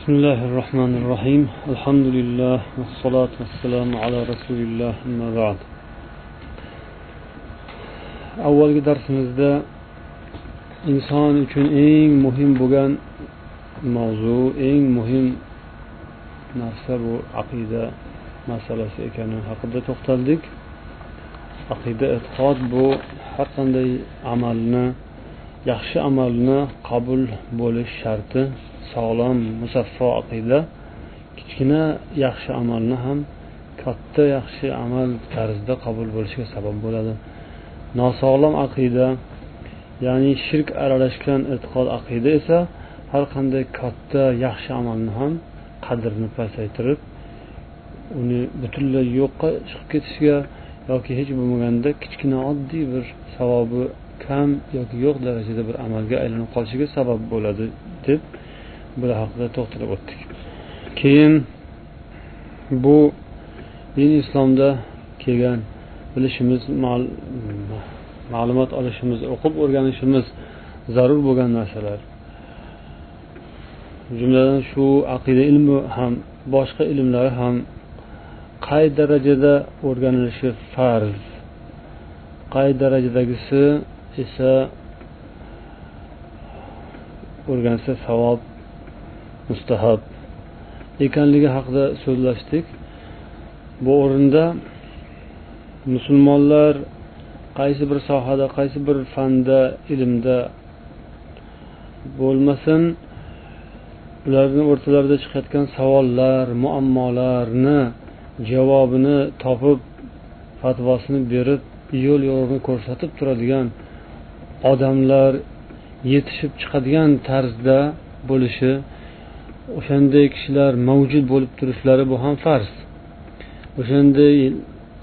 بسم الله الرحمن الرحيم الحمد لله والصلاة والسلام على رسول الله أما بعد avvalgi darsimizda inson uchun eng muhim bo'lgan mavzu eng muhim narsa bu aqida masalasi ekani haqida to'xtaldik aqida e'tiqod bu har qanday amalni yaxshi amalni qabul bo'lish sharti sog'lom musaffo aqida kichkina yaxshi amalni ham katta yaxshi amal tarzida qabul bo'lishiga sabab bo'ladi. Nosog'lom aqida ya'ni shirk aralashgan e'tiqod aqida esa har qanday katta yaxshi amalni ham qadrini pasaytirib uni butunlay yo'qqa chiqib ketishiga yoki hech bo'lmaganda kichkina oddiy bir savobi kam yoki yo'q darajada bir amalga aylanib qolishiga sabab bo'ladi deb bular haqida to'xtalib o'tdik. Keyin bu din islomda kelgan bilishimiz ma'lumot olishimiz o'qib o'rganishimiz zarur bo'lgan narsalar. Jumladan shu aqida ilmi ham boshqa ilmlari ham qay darajada o'rganilishi farz qay darajadagisi esa o'rgansa savob mustahab. Ekanligi haqida so'zlashdik. Bu o'rinda musulmonlar qaysi bir sohada qaysi bir fanda ilmda bo'lmasin ularni o'rtalarida chiqayotgan savollar muammolarni javobini topib fatvosini berib yo'l yo'riqni ko'rsatib turadigan odamlar yetishib chiqadigan tarzda bo'lishi o'shanday kishilar mavjud bo'lib turishlari bu ham farz. O'shanday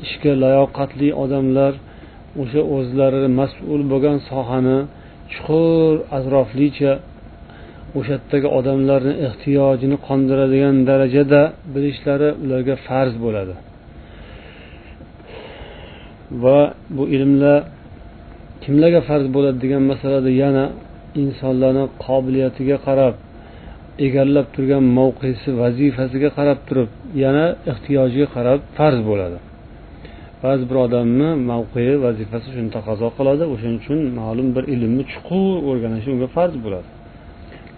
ishga layoqatli odamlar o'sha o'zlari mas'ul bo'lgan sohani chuqur atroflicha o'sha yerdagi odamlarni ehtiyojini qondiradigan darajada bilishlari ularga farz bo'ladi. Va bu ilmlar kimlarga farz bo'ladi degan masalada yana insonlarni qobiliyatiga qarab egallab turgan mavqesi vazifasiga qarab turib yana ehtiyojiga qarab farz bo'ladi. Ba'zi bir odamni mavqei vazifasi shuni taqozo qiladi o'shaning uchun ma'lum bir ilmni chuqur o'rganishi unga farz bo'ladi.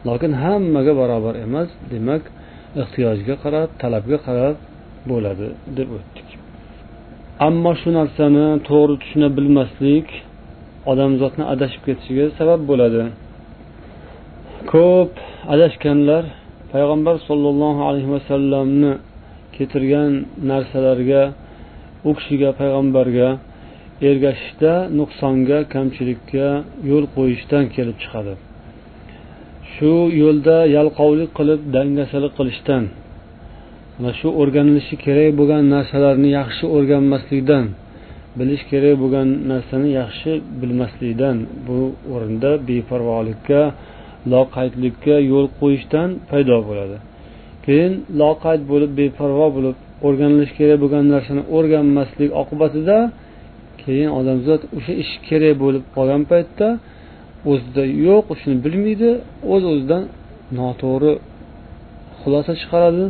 Lekin hammaga barobar emas demak ehtiyojga qarab talabga qarab bo'ladi deb o'tdik. Ammo shu narsani to'g'ri tushuna bilmaslik odamzodni adashib ketishiga sabab bo'ladi. Ko'p adashganlar payg'ambar sollallohu alayhi vasallamni keltirgan narsalarga u kishiga payg'ambarga ergashishda nuqsonga kamchilikka yo'l qo'yishdan kelib chiqadi. Shu yo'lda yalqovlik qilib dangasalik qilishdan mana shu o'rganilishi kerak bo'lgan narsalarni yaxshi o'rganmaslikdan bilish kerak bo'lgan narsani yaxshi bilmaslikdan bu o'rinda beparvolikka loqaydlikka yo'l qo'yishdan paydo bo'ladi. Keyin loqayd bo'lib beparvo bo'lib o'rganilishi kerak bo'lgan narsani o'rganmaslik oqibatida keyin odamzod o'sha ish kerak bo'lib qolgan paytda o'zida yo'q shuni bilmaydi o'z o'zidan noto'g'ri xulosa chiqaradi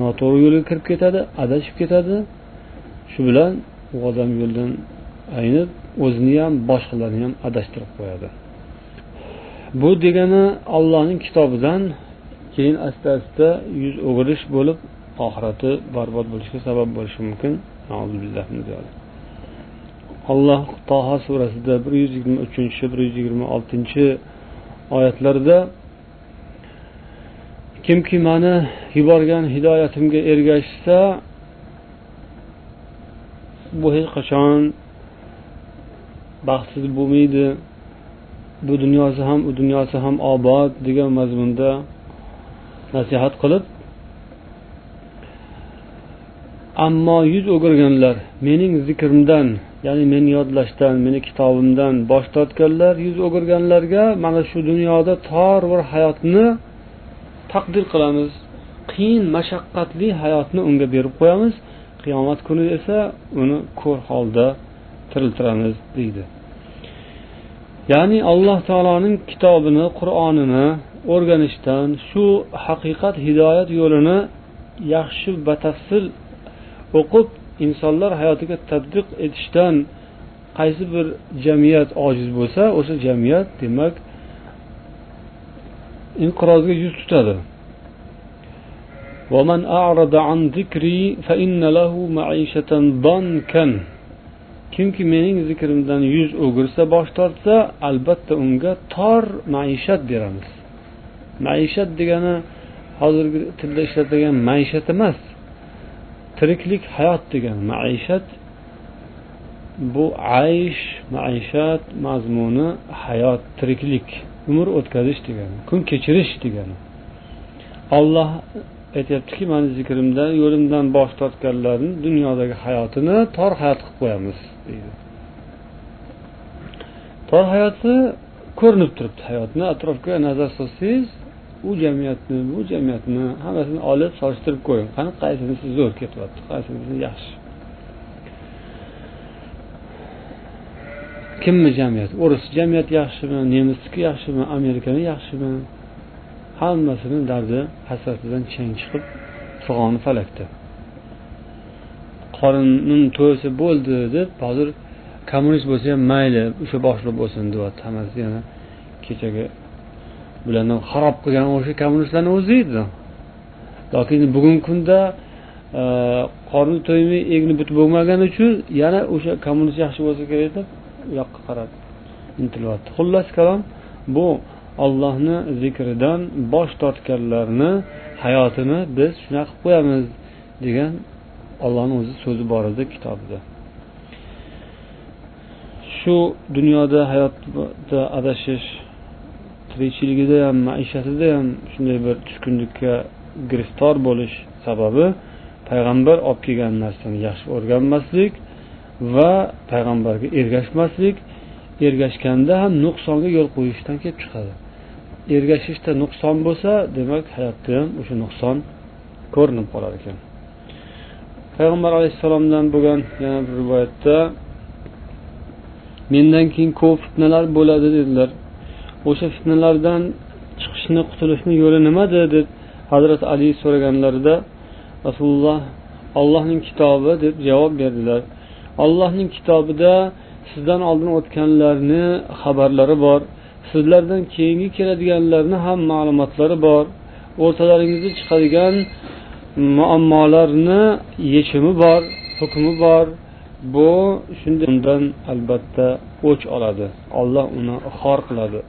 noto'g'ri yo'lga kirib ketadi adashib ketadi. Shu bilan u odam yo'ldan aynib o'zini ham boshqalarni ham adashtirib qo'yadi. Bu degani allohning kitobidan keyin asta asta yuz o'girish bo'lib oxirati barbod bo'lishiga sabab bo'lishi mumkin. Alloh toha surasida bir yuz yigirma uchinchi bir yuz yigirma oltinchi oyatlarda kimki mani yuborgan hidoyatimga ergashsa bu hech qachon baxtsiz bo'lmaydi. Bu dunyosi ham u dunyosi ham obod degan mazmunda nasihat qilib ammo yuz o'girganlar mening zikrimdan ya'ni meni yodlashdan meni kitobimdan bosh tortganlar yuz o'girganlarga mana shu dunyoda tor bir hayotni taqdir qilamiz qiyin mashaqqatli hayotni unga berib qo'yamiz qiyomat kuni esa uni ko'r holda tiriltiramiz deydi. ya'ni alloh taoloning kitobini qur'onini o'rganishdan shu haqiqat hidoyat yo'lini yaxshi batafsil o'qib insonlar hayotiga tadbiq etishdan qaysi bir jamiyat ojiz bo'lsa o'sha jamiyat demak inqirozga yuz tutadi ومن أعرض عن ذكري فإن له معيشة ضنكا kimki mening zikrimdan yuz o'girsa bosh tortsa albatta unga tor maishat beramiz. Maishat degani hozirgi tilda ishlatilgan maishat emas. Tiriklik hayot degani maishat. Bu aysh maishat mazmuni hayot tiriklik umr o'tkazish degani kun kechirish degani. Olloh aytyaptiki mani zikrimdan yo'limdan bosh tortganlarni dunyodagi hayotini tor hayot qilib qo'yamiz deydi. Tor hayoti ko'rinib turibdi hayotni. Atrofga nazar solsangiz u jamiyatni bu jamiyatni hammasini olib solishtirib ko'ring qani qaysinisi zo'r ketyapti qaysinisi yaxshi. Kimni jamiyat? O'ris jamiyati yaxshimi nemisniki yaxshimi amerikani yaxshimi? Hammasini dardi hasratidan chang chiqib fig'oni falakda. Qorinim to'ysa bo'ldi deb hozir kommunist bo'lsa ham mayli o'sha boshliq bo'lsin deyapti. Hammasi yana kechagi bularni xarob qilgan o'sha kommunistlarni o'zi edi. Yoki bugungi kunda e, qorni to'ymay egni butib bo'lmagani uchun yana o'sha kommunist yaxshi bo'lsa kerak deb u yoqqa qarab intilyapti. Xullas kalom bu ollohni zikridan bosh tortganlarni hayotini biz shunaqa qilib qo'yamiz degan ollohni o'zi so'zi bor edi kitobida shu dunyoda hayotda adashish tirikchiligida ham maishatida ham shunday bir tushkunlikka giriftor bo'lish sababi payg'ambar olib kelgan narsani yaxshi o'rganmaslik va payg'ambarga ergashmaslik ergashganda ham nuqsonga yo'l qo'yishdan kelib chiqadi. Ergashishda nuqson bo'lsa demak hayotda ham o'sha nuqson ko'rinib qolar ekan. Payg'ambar alayhissalomdan bo'lgan yana bir rivoyatda mendan keyin ko'p fitnalar bo'ladi dedilar. O'sha fitnalardan chiqishni qutulishni yo'li nimada? deb hazrati ali so'raganlarida rasululloh ollohning kitobi deb javob berdilar. Ollohning kitobida sizdan oldin o'tganlarni xabarlari bor. Sizlardan keyingi keladiganlarni ham ma'lumotlari bor. O'rtalaringizda chiqadigan muammolarni yechimi bor hukmi bor. Bu shunday undan albatta o'ch oladi. Olloh uni xor qiladi.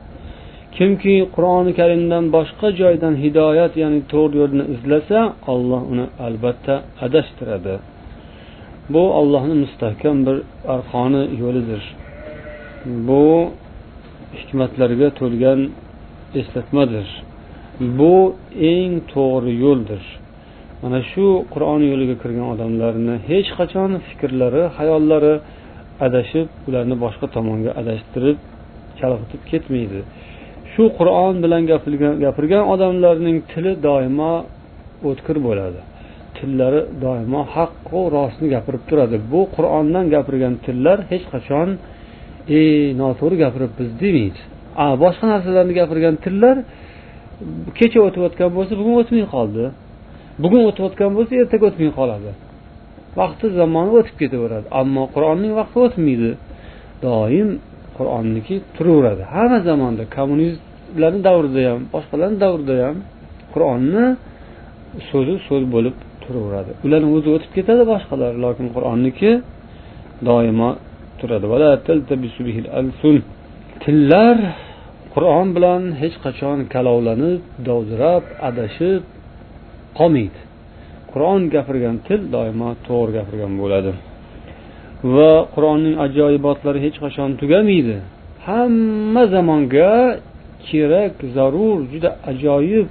Kimki qur'oni karimdan boshqa joydan hidoyat ya'ni to'g'ri yo'lni izlasa olloh uni albatta adashtiradi. Bu ollohni mustahkam bir arqoni yo'lidir. Bu hikmatlarga to'lgan eslatmadir. Bu eng to'g'ri yo'ldir. Mana shu qur'on yo'liga kirgan odamlarni hech qachon fikrlari hayollari adashib ularni boshqa tomonga adashtirib chalg'itib ketmaydi. Shu qur'on bilan gapirgan odamlarning tili doimo o'tkir bo'ladi. Tillari doimo haqqu rostni gapirib turadi. Bu qur'ondan gapirgan tillar hech qachon ey noto'g'ri gapiribmiz demaydi. A boshqa narsalarni gapirgan tillar kecha o'tayotgan bo'lsa bugun o'tmay qoldi. Bugun o'tayotgan bo'lsa ertaga o'tmay qoladi. Vaqti zamoni o'tib ketaveradi. Ammo qur'onning vaqti o'tmaydi. Doim qur'onniki turaveradi. Hamma zamonda kommunistlarni davrida ham boshqalarni davrida ham qur'onni so'zi so'z bo'lib turaveradi. Ularni o'zi o'tib ketadi boshqalar lekin qur'onniki doimo turadi. Tillar qur'on bilan hech qachon kalovlanib dovdirab adashib qolmaydi. Qur'on gapirgan til doimo to'g'ri gapirgan bo'ladi. Va qur'onning ajoyibotlari hech qachon tugamaydi. Hamma zamonga kerak zarur juda ajoyib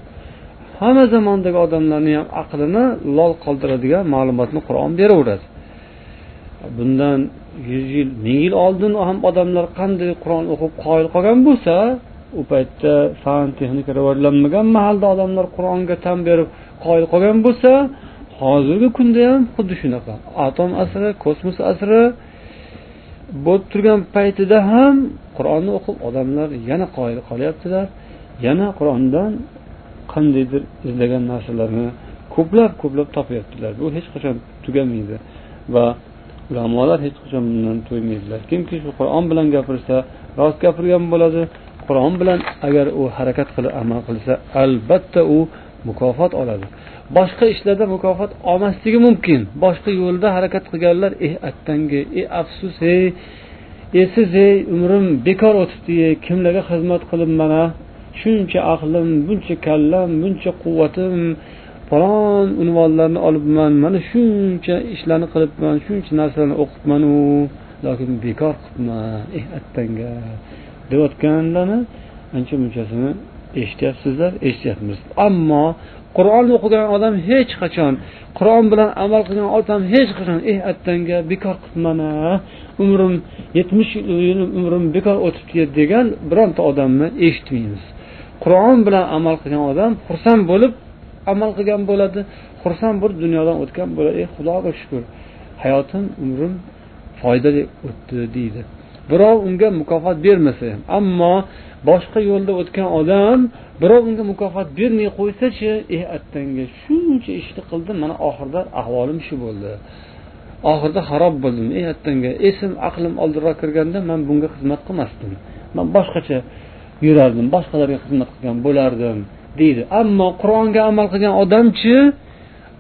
hamma zamondagi odamlarni ham aqlini lol qoldiradigan ma'lumotni qur'on beraveradi. Bundan yuz yil ming yil oldin ham odamlar qanday qur'on o'qib qoyil qolgan bo'lsa u paytda fan texnika rivojlanmagan mahalda odamlar qur'onga tan berib qoyil qolgan bo'lsa hozirgi kunda ham xuddi shunaqa. Atom asri kosmos asri bo'lib turgan paytida ham qur'onni o'qib odamlar yana qoyil qolyaptilar. Yana qur'ondan qandaydir izlagan narsalarni ko'plab ko'plab topyaptilar. Bu hech qachon tugamaydi va ulamolar hech qachon bundan to'ymaydilar. Kimki shu qur'on bilan gapirsa rost gapirgan bo'ladi. Qur'on bilan agar u harakat qilib amal qilsa albatta u mukofot oladi. Boshqa ishlarda mukofot olmasligi mumkin. Boshqa yo'lda harakat qilganlar eh attangi ey eh, afsus ey esiz ey umrim bekor o'tibdi kimlarga xizmat qilib mana? Shuncha aqlim buncha kallam buncha quvvatim falon unvonlarni olibman mana shuncha ishlarni qilibman shuncha narsalarni o'qibmanu lokin bekor qilibman eh attanga. Deyotganlarni ancha munchasini eshityapsizlar eshityapmiz. Ammo qur'on o'qigan odam hech qachon qur'on bilan amal qilgan odam hech qachon eh attanga bekor qilibman umrim yetmish yil umrim bekor o'tibdi degan bironta odamni eshitmaymiz. Qur'on bilan amal qilgan odam xursand bo'lib amal qilgan bo'ladi xursand bo'lib dunyodan o'tgan bo'ladi. Ey xudoga shukur hayotim umrim foydali o'tdi deydi. Birov unga mukofot bermasa ham ammo boshqa yo'lda o'tgan odam birov unga mukofot bermay qo'ysachi e attanga shuncha ishni qildim mana oxirida ahvolim shu bo'ldi. Oxirida xarob bo'ldim ey attanga esim aqlim oldinroq kirganda man bunga xizmat qilmasdim. Man boshqacha yurardim boshqalarga xizmat qilgan bo'lardim. Deydi. Ammo qur'onga amal qilgan odamchi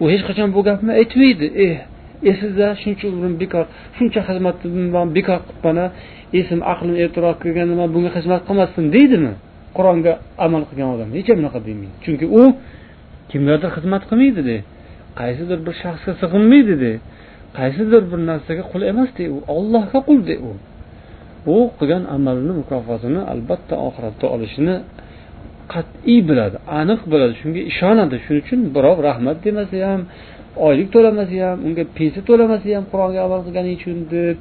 u hech qachon bu gapni aytmaydi. Eh esizda shuncha umrim bekor shuncha xizmatimni bekor bekor qilibman esim aqlim ertaroq kirganda man bunga xizmat qilmasdim deydimi? Qur'onga amal qilgan odam hech bunaqa demaydi chunki u kimgadir xizmat qilmaydida qaysidir bir shaxsga sig'inmaydida qaysidir bir narsaga qul emasda u ollohga qulda u. U qilgan amalini mukofotini albatta oxiratda olishini qat'iy biladi aniq biladi. Shunga ishonadi. Shuning uchun birov rahmat demasa ham oylik to'lamasa ham unga pensiya to'lamasa ham qur'onga amal qilgani uchun deb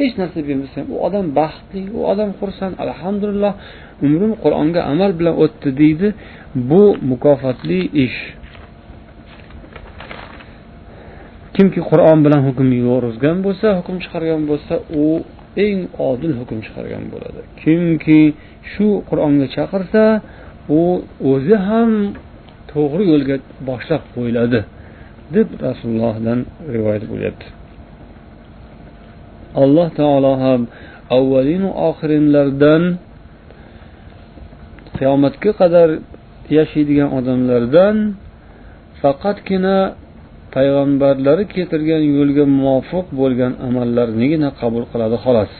hech narsa bermasa ham u odam baxtli u odam xursand alhamdulillah umrim qur'onga amal bilan o'tdi deydi. Bu mukofotli ish. Kimki qur'on bilan hukm yurgizgan bo'lsa hukm chiqargan bo'lsa u eng odil hukm chiqargan bo'ladi. Kimki shu qur'onga chaqirsa u o'zi ham to'g'ri yo'lga boshlab qo'yiladi deb rasulullohdan rivoyat bo'lyapti. Alloh taolo ham avvalinu oxirinlardan qiyomatga qadar yashaydigan odamlardan faqatgina payg'ambarlari keltirgan yo'lga muvofiq bo'lgan amallarnigina qabul qiladi xolos.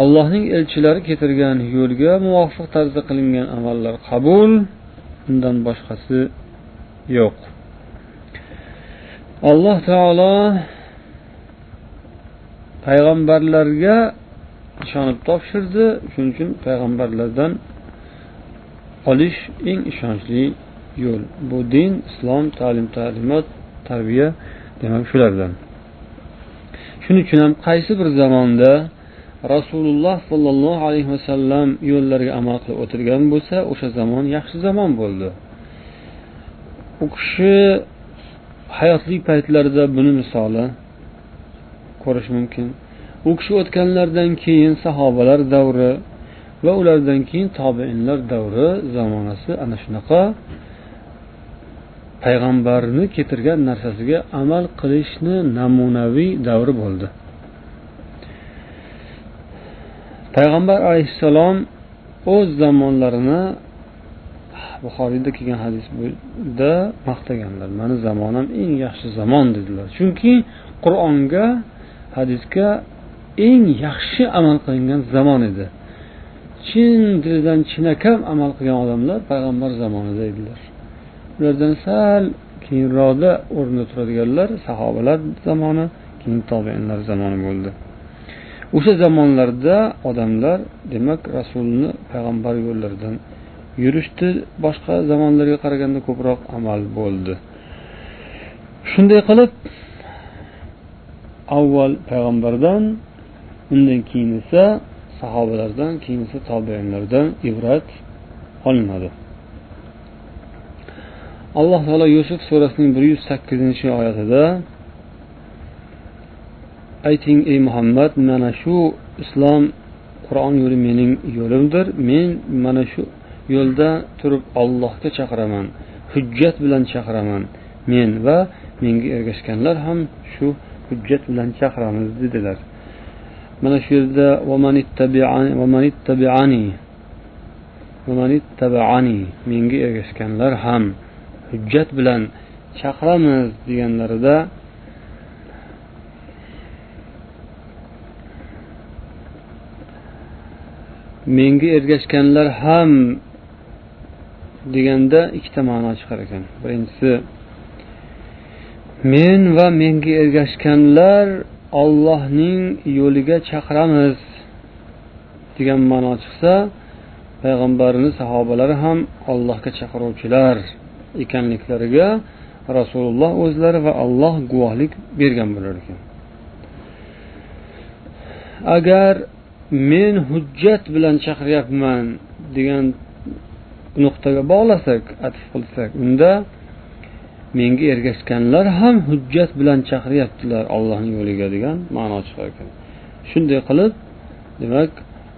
Allohning elchilari keltirgan yo'lga muvofiq tarzda qilingan amallar qabul undan boshqasi yo'q. Alloh taolo payg'ambarlarga ishonib topshirdi shuning uchun payg'ambarlardan olish eng ishonchli yo'l. Bu din islom ta'lim ta'limot tarbiya demak shulardan. Shuning uchun ham qaysi bir zamonda rasululloh sollallohu alayhi vasallam yo'llariga amal qilib o'tirgan bo'lsa o'sha zamon yaxshi zamon bo'ldi. U kishi hayotlik paytlarida buni misoli ko'rish mumkin. U kishi o'tganlaridan keyin sahobalar davri va ulardan keyin tobeinlar davri zamonasi ana shunaqa payg'ambarni keltirgan narsasiga amal qilishni namunaviy davri bo'ldi. Payg'ambar alayhissalom o'z zamonlarini buxoriyda kelgan hadisda maqtaganlar mani zamonam eng yaxshi zamon dedilar. Chunki qur'onga hadisga eng yaxshi amal qilingan zamon edi. Chin dildan chinakam amal qilgan odamlar payg'ambar zamonida edilar. Ulardan sal keyinroqda o'rnida turadiganlar sahobalar zamoni keyin tobeinlar zamoni bo'ldi. O'sha zamonlarda odamlar demak rasulni payg'ambar yo'llaridan yurishdi. Boshqa zamonlarga qaraganda ko'proq amal bo'ldi. Shunday qilib avval payg'ambardan undan keyin esa sahobalardan keyin esa tobeinlardan ibrat olinadi. Alloh taolo yusuf surasining bir yuz sakkizinchi oyatida ayting ey muhammad mana shu islom qur'on yo'li mening yo'limdir. Men mana shu yo'lda turib ollohga chaqiraman hujjat bilan chaqiraman. Men va menga ergashganlar ham shu hujjat bilan chaqiramiz dedilar. Mana shu yerda menga ergashganlar ham hujjat bilan chaqiramiz deganlarida menga ergashganlar ham deganda ikkita ma'no chiqar ekan. Birinchisi men va menga ergashganlar ollohning yo'liga chaqiramiz degan ma'no chiqsa payg'ambarni sahobalari ham allohga chaqiruvchilar ekanliklariga rasululloh o'zlari va alloh guvohlik bergan bo'lar ekan. Agar men hujjat bilan chaqiryapman degan nuqtaga bog'lasak atf qilsak unda menga ergashganlar ham hujjat bilan chaqiryaptilar ollohni yo'liga degan ma'no chiqar ekan. Shunday qilib demak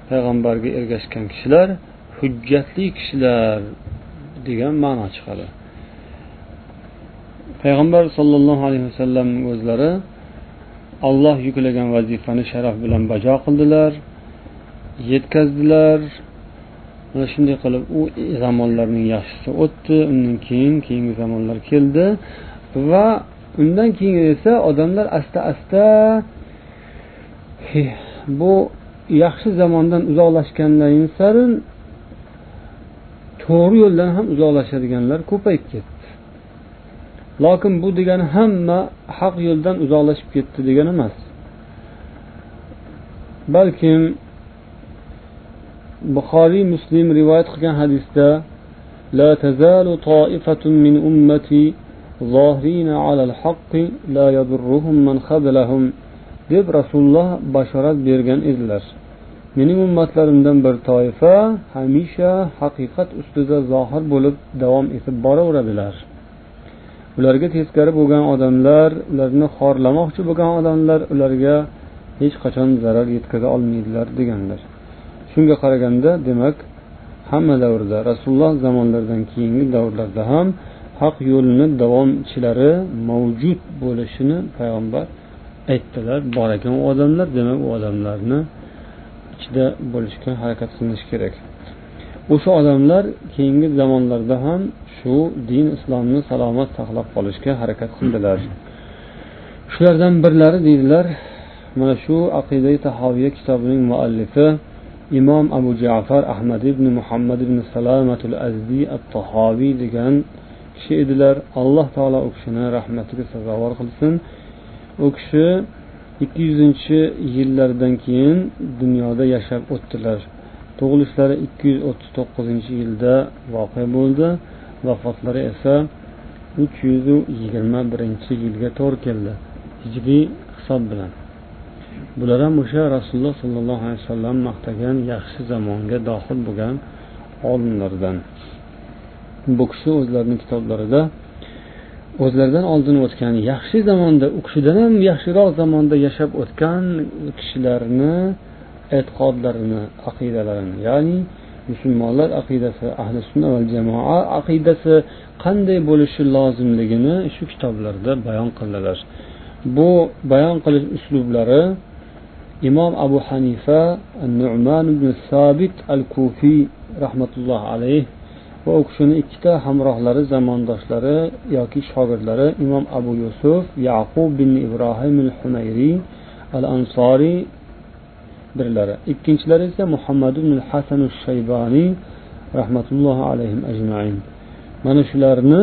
payg'ambarga ergashgan kishilar hujjatli kishilar degan ma'no chiqadi. Payg'ambar sollallohu alayhi vasallam o'zlari olloh yuklagan vazifani sharaf bilan bajo qildilar. Yetkazdilar. Mana shunday qilib u zamonlarning yaxshisi o'tdi. Undan keyin keyingi zamonlar keldi va undan keyin esa odamlar asta asta eh, bu yaxshi zamondan uzoqlashgandan sari to'g'ri yo'ldan ham uzoqlashadiganlar ko'payib ketdi. Lokin bu degani hamma haq yo'ldan uzoqlashib ketdi degani emas. Balkim buxoriy muslim rivoyat qilgan hadisda لا تزال طائفة من أمتي ظاهرين على الحق لا يضرهم من خذلهم deb rasululloh bashorat bergan edilar mening ummatlarimdan bir toifa hamisha haqiqat ustida zohir bo'lib davom etib boraveradilar ularga teskari bo'lgan odamlar ularni xorlamoqchi bo'lgan odamlar ularga hech qachon zarar yetkaza olmaydilar deganlar Shunga qaraganda demak hamma davrda rasululloh zamonlaridan keyingi davrlarda ham haq yo'lni davomchilari mavjud bo'lishini payg'ambar aytdilar. Bor ekan u odamlar demak u odamlarni ichida bo'lishga harakat qilinish kerak. O'sha odamlar keyingi zamonlarda ham shu din islomni salomat saqlab qolishga harakat qildilar. Shulardan birlari deydilar mana shu aqidai tahoviya kitobining muallifi imom abu jafar ahmad ibn muhammad ibn salamatul azdiy at tahoviy degan kishi edilar. Alloh taolo u kishini rahmatiga sazovor qilsin. U kishi ikki yuzinchi yillardan keyin dunyoda yashab o'tdilar. Tug'ilishlari ikki yuz o'ttiz to'qqizinchi yilda voqea bo'ldi. Vafotlari esa uch yuz yigirma birinchi yilga to'g'ri keldi. Hijriy hisob bilan. Bular ham o'sha rasululloh sollallohu alayhi vasallam maqtagan yaxshi zamonga dohil bo'lgan olimlardan. Bu kishi o'zlarini kitoblarida o'zlaridan oldin o'tgan yaxshi zamonda u kishidan ham yaxshiroq zamonda yashab o'tgan kishilarni e'tiqodlarini aqidalarini ya'ni musulmonlar aqidasi ahli sunna va jamoa aqidasi qanday bo'lishi lozimligini shu kitoblarda bayon qildilar. Bu bayon qilish uslublari imom abu hanifa nu'man ibn sabit al kufiy rahmatulloh alayh va u kishini ikkita hamrohlari zamondoshlari yoki shogirdlari imom abu yusuf yaqub bin ibrohim al humayriy al ansoriy birlari. Ikkinchilari esa muhammad ibn hasan shayboniy rahmatullohi alayhim ajmain. Mana shularni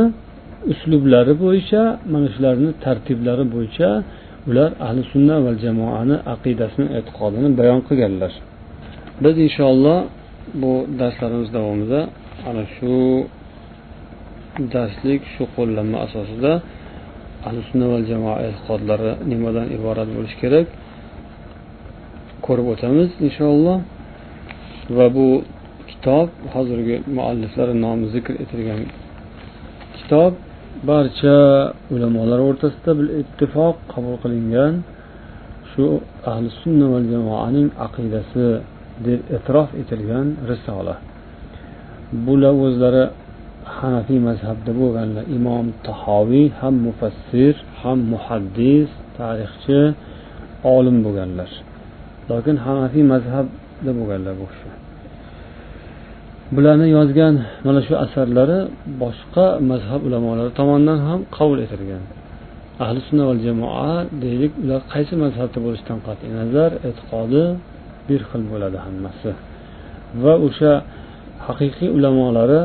uslublari bo'yicha mana shularni tartiblari bo'yicha ular ahli sunna va jamoani aqidasini e'tiqodini bayon qilganlar. Biz inshaalloh bu darslarimiz davomida ana shu darslik shu qo'llanma asosida ahli sunna va jamoa e'tiqodlari nimadan iborat bo'lishi kerak ko'rib o'tamiz inshaalloh. Va bu kitob hozirgi mualliflari nomi zikr etilgan kitob barcha ulamolar o'rtasida bil ittifoq qabul qilingan shu ahli sunna va jamoaning aqidasi deb e'tirof etilgan risola. Bular o'zlari hanafiy mazhabda bo'lganlar imom tahoviy ham mufassir ham muhaddis tarixchi olim bo'lganlar. Lokin hanafiy mazhabda bo'lganlar bu kishi. Bularni yozgan mana shu asarlari boshqa mazhab ulamolari tomonidan ham qabul etilgan. Ahli sunna val jamoa deylik ular qaysi mazhabda bo'lishidan qat'iy nazar e'tiqodi bir xil bo'ladi hammasi. Va o'sha haqiqiy ulamolari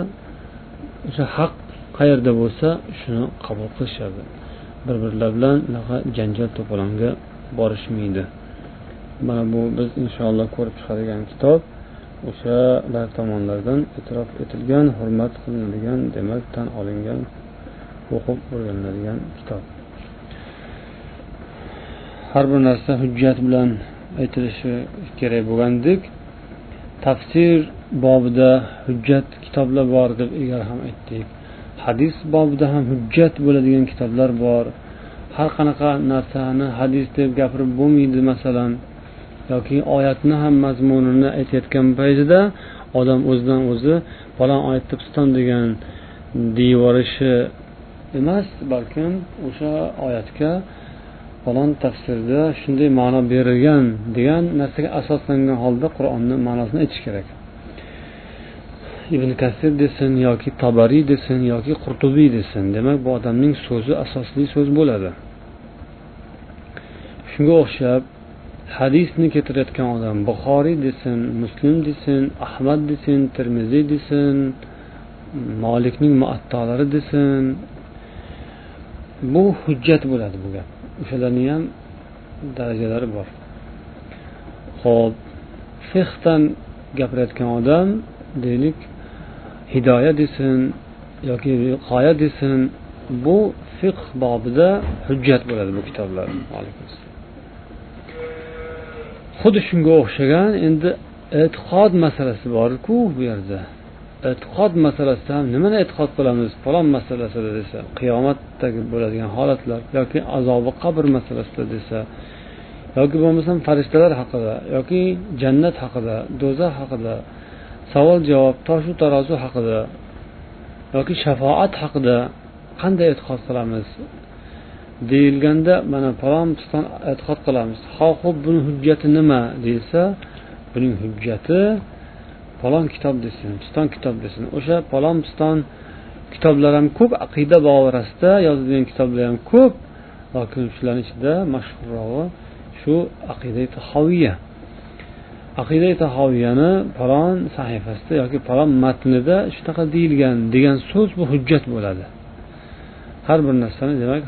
o'sha haq qayerda bo'lsa shuni qabul qilishadi. Bir birlari bilan janjal to'polonga borishmaydi. Mana bu biz inshaalloh ko'rib chiqadigan kitob. O'shalar tomonidan e'tirof etilgan hurmat qilinadigan demak tan olingan o'qib o'rganiladigan kitob. Har bir narsa hujjat bilan aytilishi kerak bo'lgandek tafsir bobida hujjat kitoblar bor deb ilgari ham aytdik. Hadis bobida ham hujjat bo'ladigan kitoblar bor. Har qanaqa narsani hadis deb gapirib bo'lmaydi masalan yoki oyatni ham mazmunini aytayotgan paytida odam o'zidan o'zi falon oyatda piston degan deyvorishi emas balkim o'sha oyatga falon tafsirda shunday ma'no berilgan degan narsaga asoslangan holda qur'onni ma'nosini aytish kerak. Ibn kasir desin yoki tabariy desin yoki qurtubiy desin demak bu odamning so'zi asosli so'z bo'ladi. Shunga o'xshab hadisni keltirayotgan odam buxoriy desin muslim desin ahmad desin termiziy desin molikning muattolari desin. Bu hujjat bo'ladi bu gap. O'shalarni ham darajalari bor. Ho'p fehdan gapirayotgan odam deylik hidoya desin yoki g'oya desin bu fiqh bobida hujjat bo'ladi bu kitoblar. Xuddi shunga o'xshagan endi e'tiqod masalasi borku bu yerda. E'tiqod masalasida ham nimani e'tiqod qilamiz? Falon masalasida desa qiyomatdagi bo'ladigan holatlar yoki azobi qabr masalasida desa yoki bo'lmasam farishtalar haqida yoki jannat haqida do'zax haqida savol javob toshu tarozi haqida yoki shafoat haqida qanday e'tiqod qilamiz? Deyilganda mana falon piston e'tiqod qilamiz. Ho'p buni hujjati nima deyilsa buning hujjati falon kitob desin piston kitob desin. O'sha falon piston kitoblar ham ko'p aqida borasida yozilgan kitoblar ham ko'p lokin shularni ichida mashhurrog'i shu aqida tahoviya aqida tahoviyani falon sahifasida yoki falon matnida shunaqa deyilgan degan so'z bu hujjat bo'ladi. Har bir narsani demak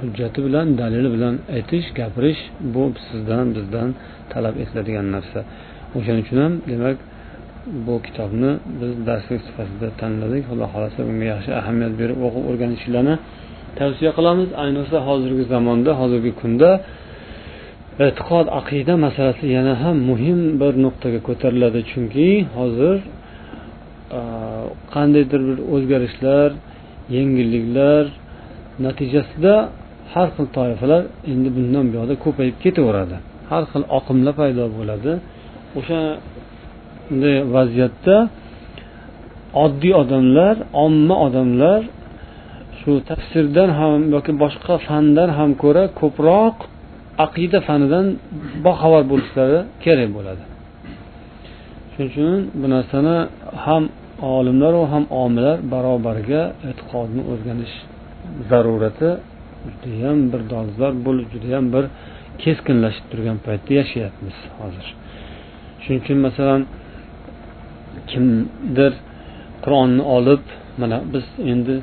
hujjati bilan dalili bilan aytish gapirish bu sizdan bizdan talab etiladigan narsa. O'shaning uchun ham demak bu kitobni biz darslik sifatida tanladik. Xudo xohlasa bunga yaxshi ahamiyat berib o'qib o'rganishinglarni tavsiya qilamiz. Ayniqsa hozirgi zamonda hozirgi kunda e'tiqod aqida masalasi yana ham muhim bir nuqtaga ko'tariladi. Chunki hozir qandaydir bir o'zgarishlar yengilliklar natijasida har xil toifalar endi bundan buyoqda ko'payib ketaveradi. Har xil oqimlar paydo bo'ladi. O'shanday vaziyatda oddiy odamlar omma odamlar shu tafsirdan ham yoki boshqa fandan ham ko'ra ko'proq aqida fanidan boxabar bo'lishlari kerak bo'ladi. Shuning uchun bu narsani ham olimlaru ham omilar barobarga e'tiqodni o'rganish zarurati judayam bir dolzarb bo'lib judayam bir keskinlashib turgan paytda yashayapmiz hozir. Shuning uchun masalan kimdir qur'onni olib mana biz endi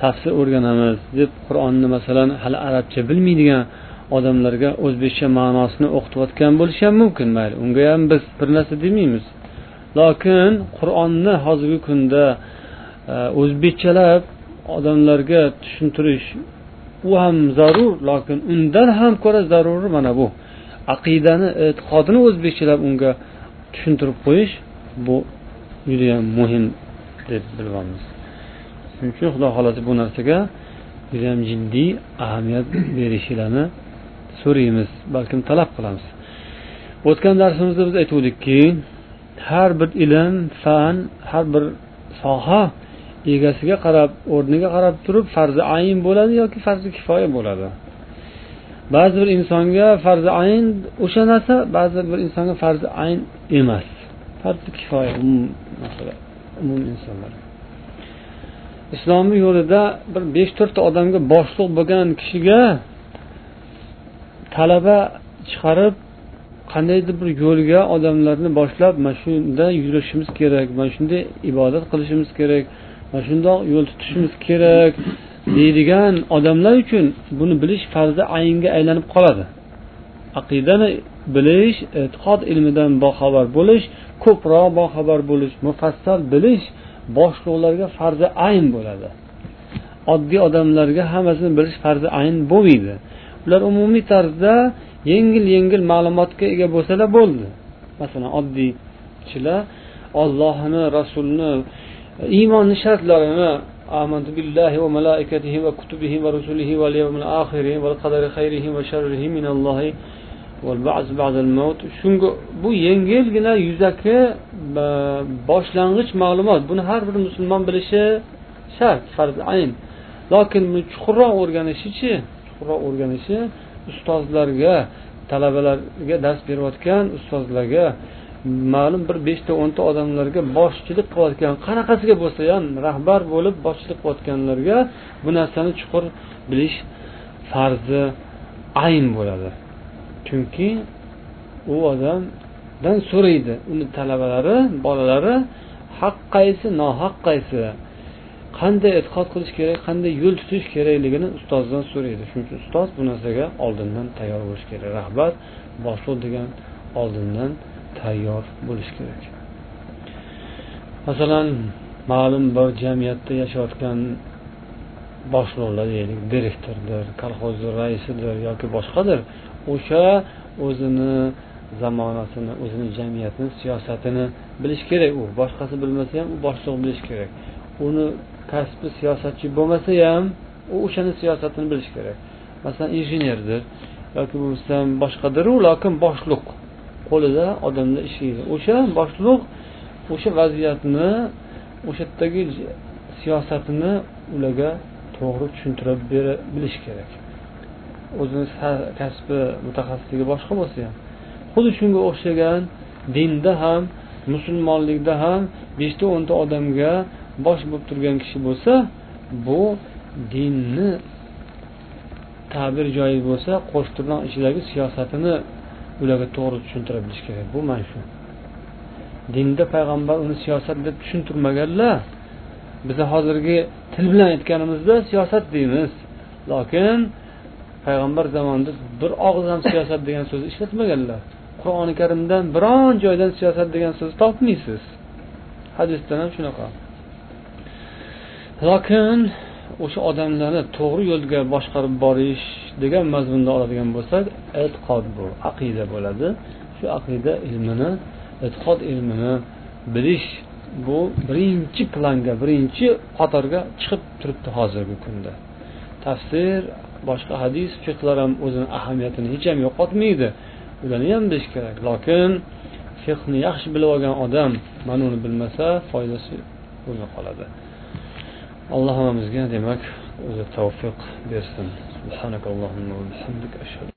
tafsir o'rganamiz deb qur'onni masalan hali arabcha bilmaydigan odamlarga o'zbekcha ma'nosini o'qitayotgan bo'lishi ham mumkin mayli. Unga ham biz bir narsa demaymiz. Lokin qur'onni hozirgi kunda e, o'zbekchalab odamlarga tushuntirish u ham zarur lokin undan ham ko'ra zaruri mana bu. Aqidani e, e'tiqodini o'zbekchalab unga tushuntirib qo'yish bu judayam muhim deb bilyapmiz shuning uchun xudo xohlasa bu narsaga judayam jiddiy ahamiyat berishinglarni so'raymiz balkim talab qilamiz. O'tgan darsimizda biz aytgandikki har bir ilm fan har bir soha egasiga qarab o'rniga qarab turib farzi ayn bo'ladi yoki farzi kifoya bo'ladi. Ba'zi bir insonga farzi ayn o'sha narsa ba'zi bir insonga farzi ayn emas. Farzi kifoya umum insonlar. Islomiy yo'lida bir besh to'rtta odamga boshliq bo'lgan kishiga talaba chiqarib qandaydir bir yo'lga odamlarni boshlab mana shunda yurishimiz kerak mana shunday ibodat qilishimiz kerak mana shundoq yo'l tutishimiz kerak deydigan odamlar uchun buni bilish farzi aynga aylanib qoladi. Aqidani bilish e'tiqod ilmidan boxabar bo'lish ko'proq boxabar bo'lish mufassal bilish boshliqlarga farzi ayn bo'ladi. Oddiy odamlarga hammasini bilish farzi ayn bo'lmaydi. Ular umumiy tarzda yengil yengil ma'lumotga ega bo'lsalar bo'ldi. Masalan oddiy kishilar ollohni rasulni iymonni shartlarini آمنت بالله وملائكته وكتبه ورسله واليوم الآخر والقدر خيره وشره من الله والبعث بعد الموت shunga bu yengilgina yuzaki boshlang'ich ma'lumot buni har bir musulmon bilishi shart farz ayn lokin chuqurroq o'rganishichi chuqurroq o'rganishi ustozlarga talabalarga dars berayotgan ustozlarga ma'lum bir beshta o'nta odamlarga boshchilik qilayotgan qanaqasiga bo'lsa ham rahbar bo'lib boshchilik qilayotganlarga bu narsani chuqur bilish farzi ayn bo'ladi. Chunki u odamdan so'raydi uni talabalari bolalari haq qaysi nohaq qaysi qanday e'tiqod qilish kerak qanday yo'l tutish kerakligini ustozdan so'raydi. Shuning uchun ustoz bu narsaga oldindan tayyor bo'lishi kerak. Rahbar boshliq degan oldindan tayyor bo'lish kerak. Masalan ma'lum bir jamiyatda yashayotgan boshliqlar deylik direktordir kolxozni raisidir yoki boshqadir o'sha o'zini zamonasini o'zini jamiyatini siyosatini bilish kerak. U boshqasi bilmasa ham u boshliq bilishi kerak. Uni kasbi siyosatchi bo'lmasa ham u o'shani siyosatini bilishi kerak. Masalan injenerdir yoki bo'lmasam boshqadiru lokin boshliq. Qo'lida odamlar ishlaydi. O'sha boshliq o'sha vaziyatni o'sha yerdagi siyosatini ularga to'g'ri tushuntirib bera bilish kerak. O'zini kasbi mutaxassisligi boshqa bo'lsa ham. Xuddi shunga o'xshagan dinda ham musulmonlikda ham beshta o'nta odamga bosh bo'lib turgan kishi bo'lsa bu dinni ta'bir joiz bo'lsa qo'shtirnoq ichidagi siyosatini ularga to'g'ri tushuntira bilish kerak. Bu mana shu. Dinda payg'ambar uni siyosat deb tushuntirmaganlar biza hozirgi til bilan aytganimizda siyosat deymiz. Lokin payg'ambar zamonida bir og'iz ham siyosat degan so'zni ishlatmaganlar. Qur'oni karimdan biron joydan siyosat degan so'zni topmaysiz. Hadisdan ham shunaqa. Lokin o'sha odamlarni to'g'ri yo'lga boshqarib borish degan mazmunda oladigan bo'lsak e'tiqod bu aqida bo'ladi. Shu aqida ilmini e'tiqod ilmini bilish bu birinchi planga birinchi qatorga chiqib turibdi hozirgi kunda. Tafsir boshqa hadis fiqlar ham o'zini ahamiyatini hech ham yo'qotmaydi. Ularni ham bilish kerak lokin fiqni yaxshi bilib olgan odam mana uni bilmasa foydasi bo'lmay qoladi. Alloh hammamizga demak o'zi tavfiq bersin.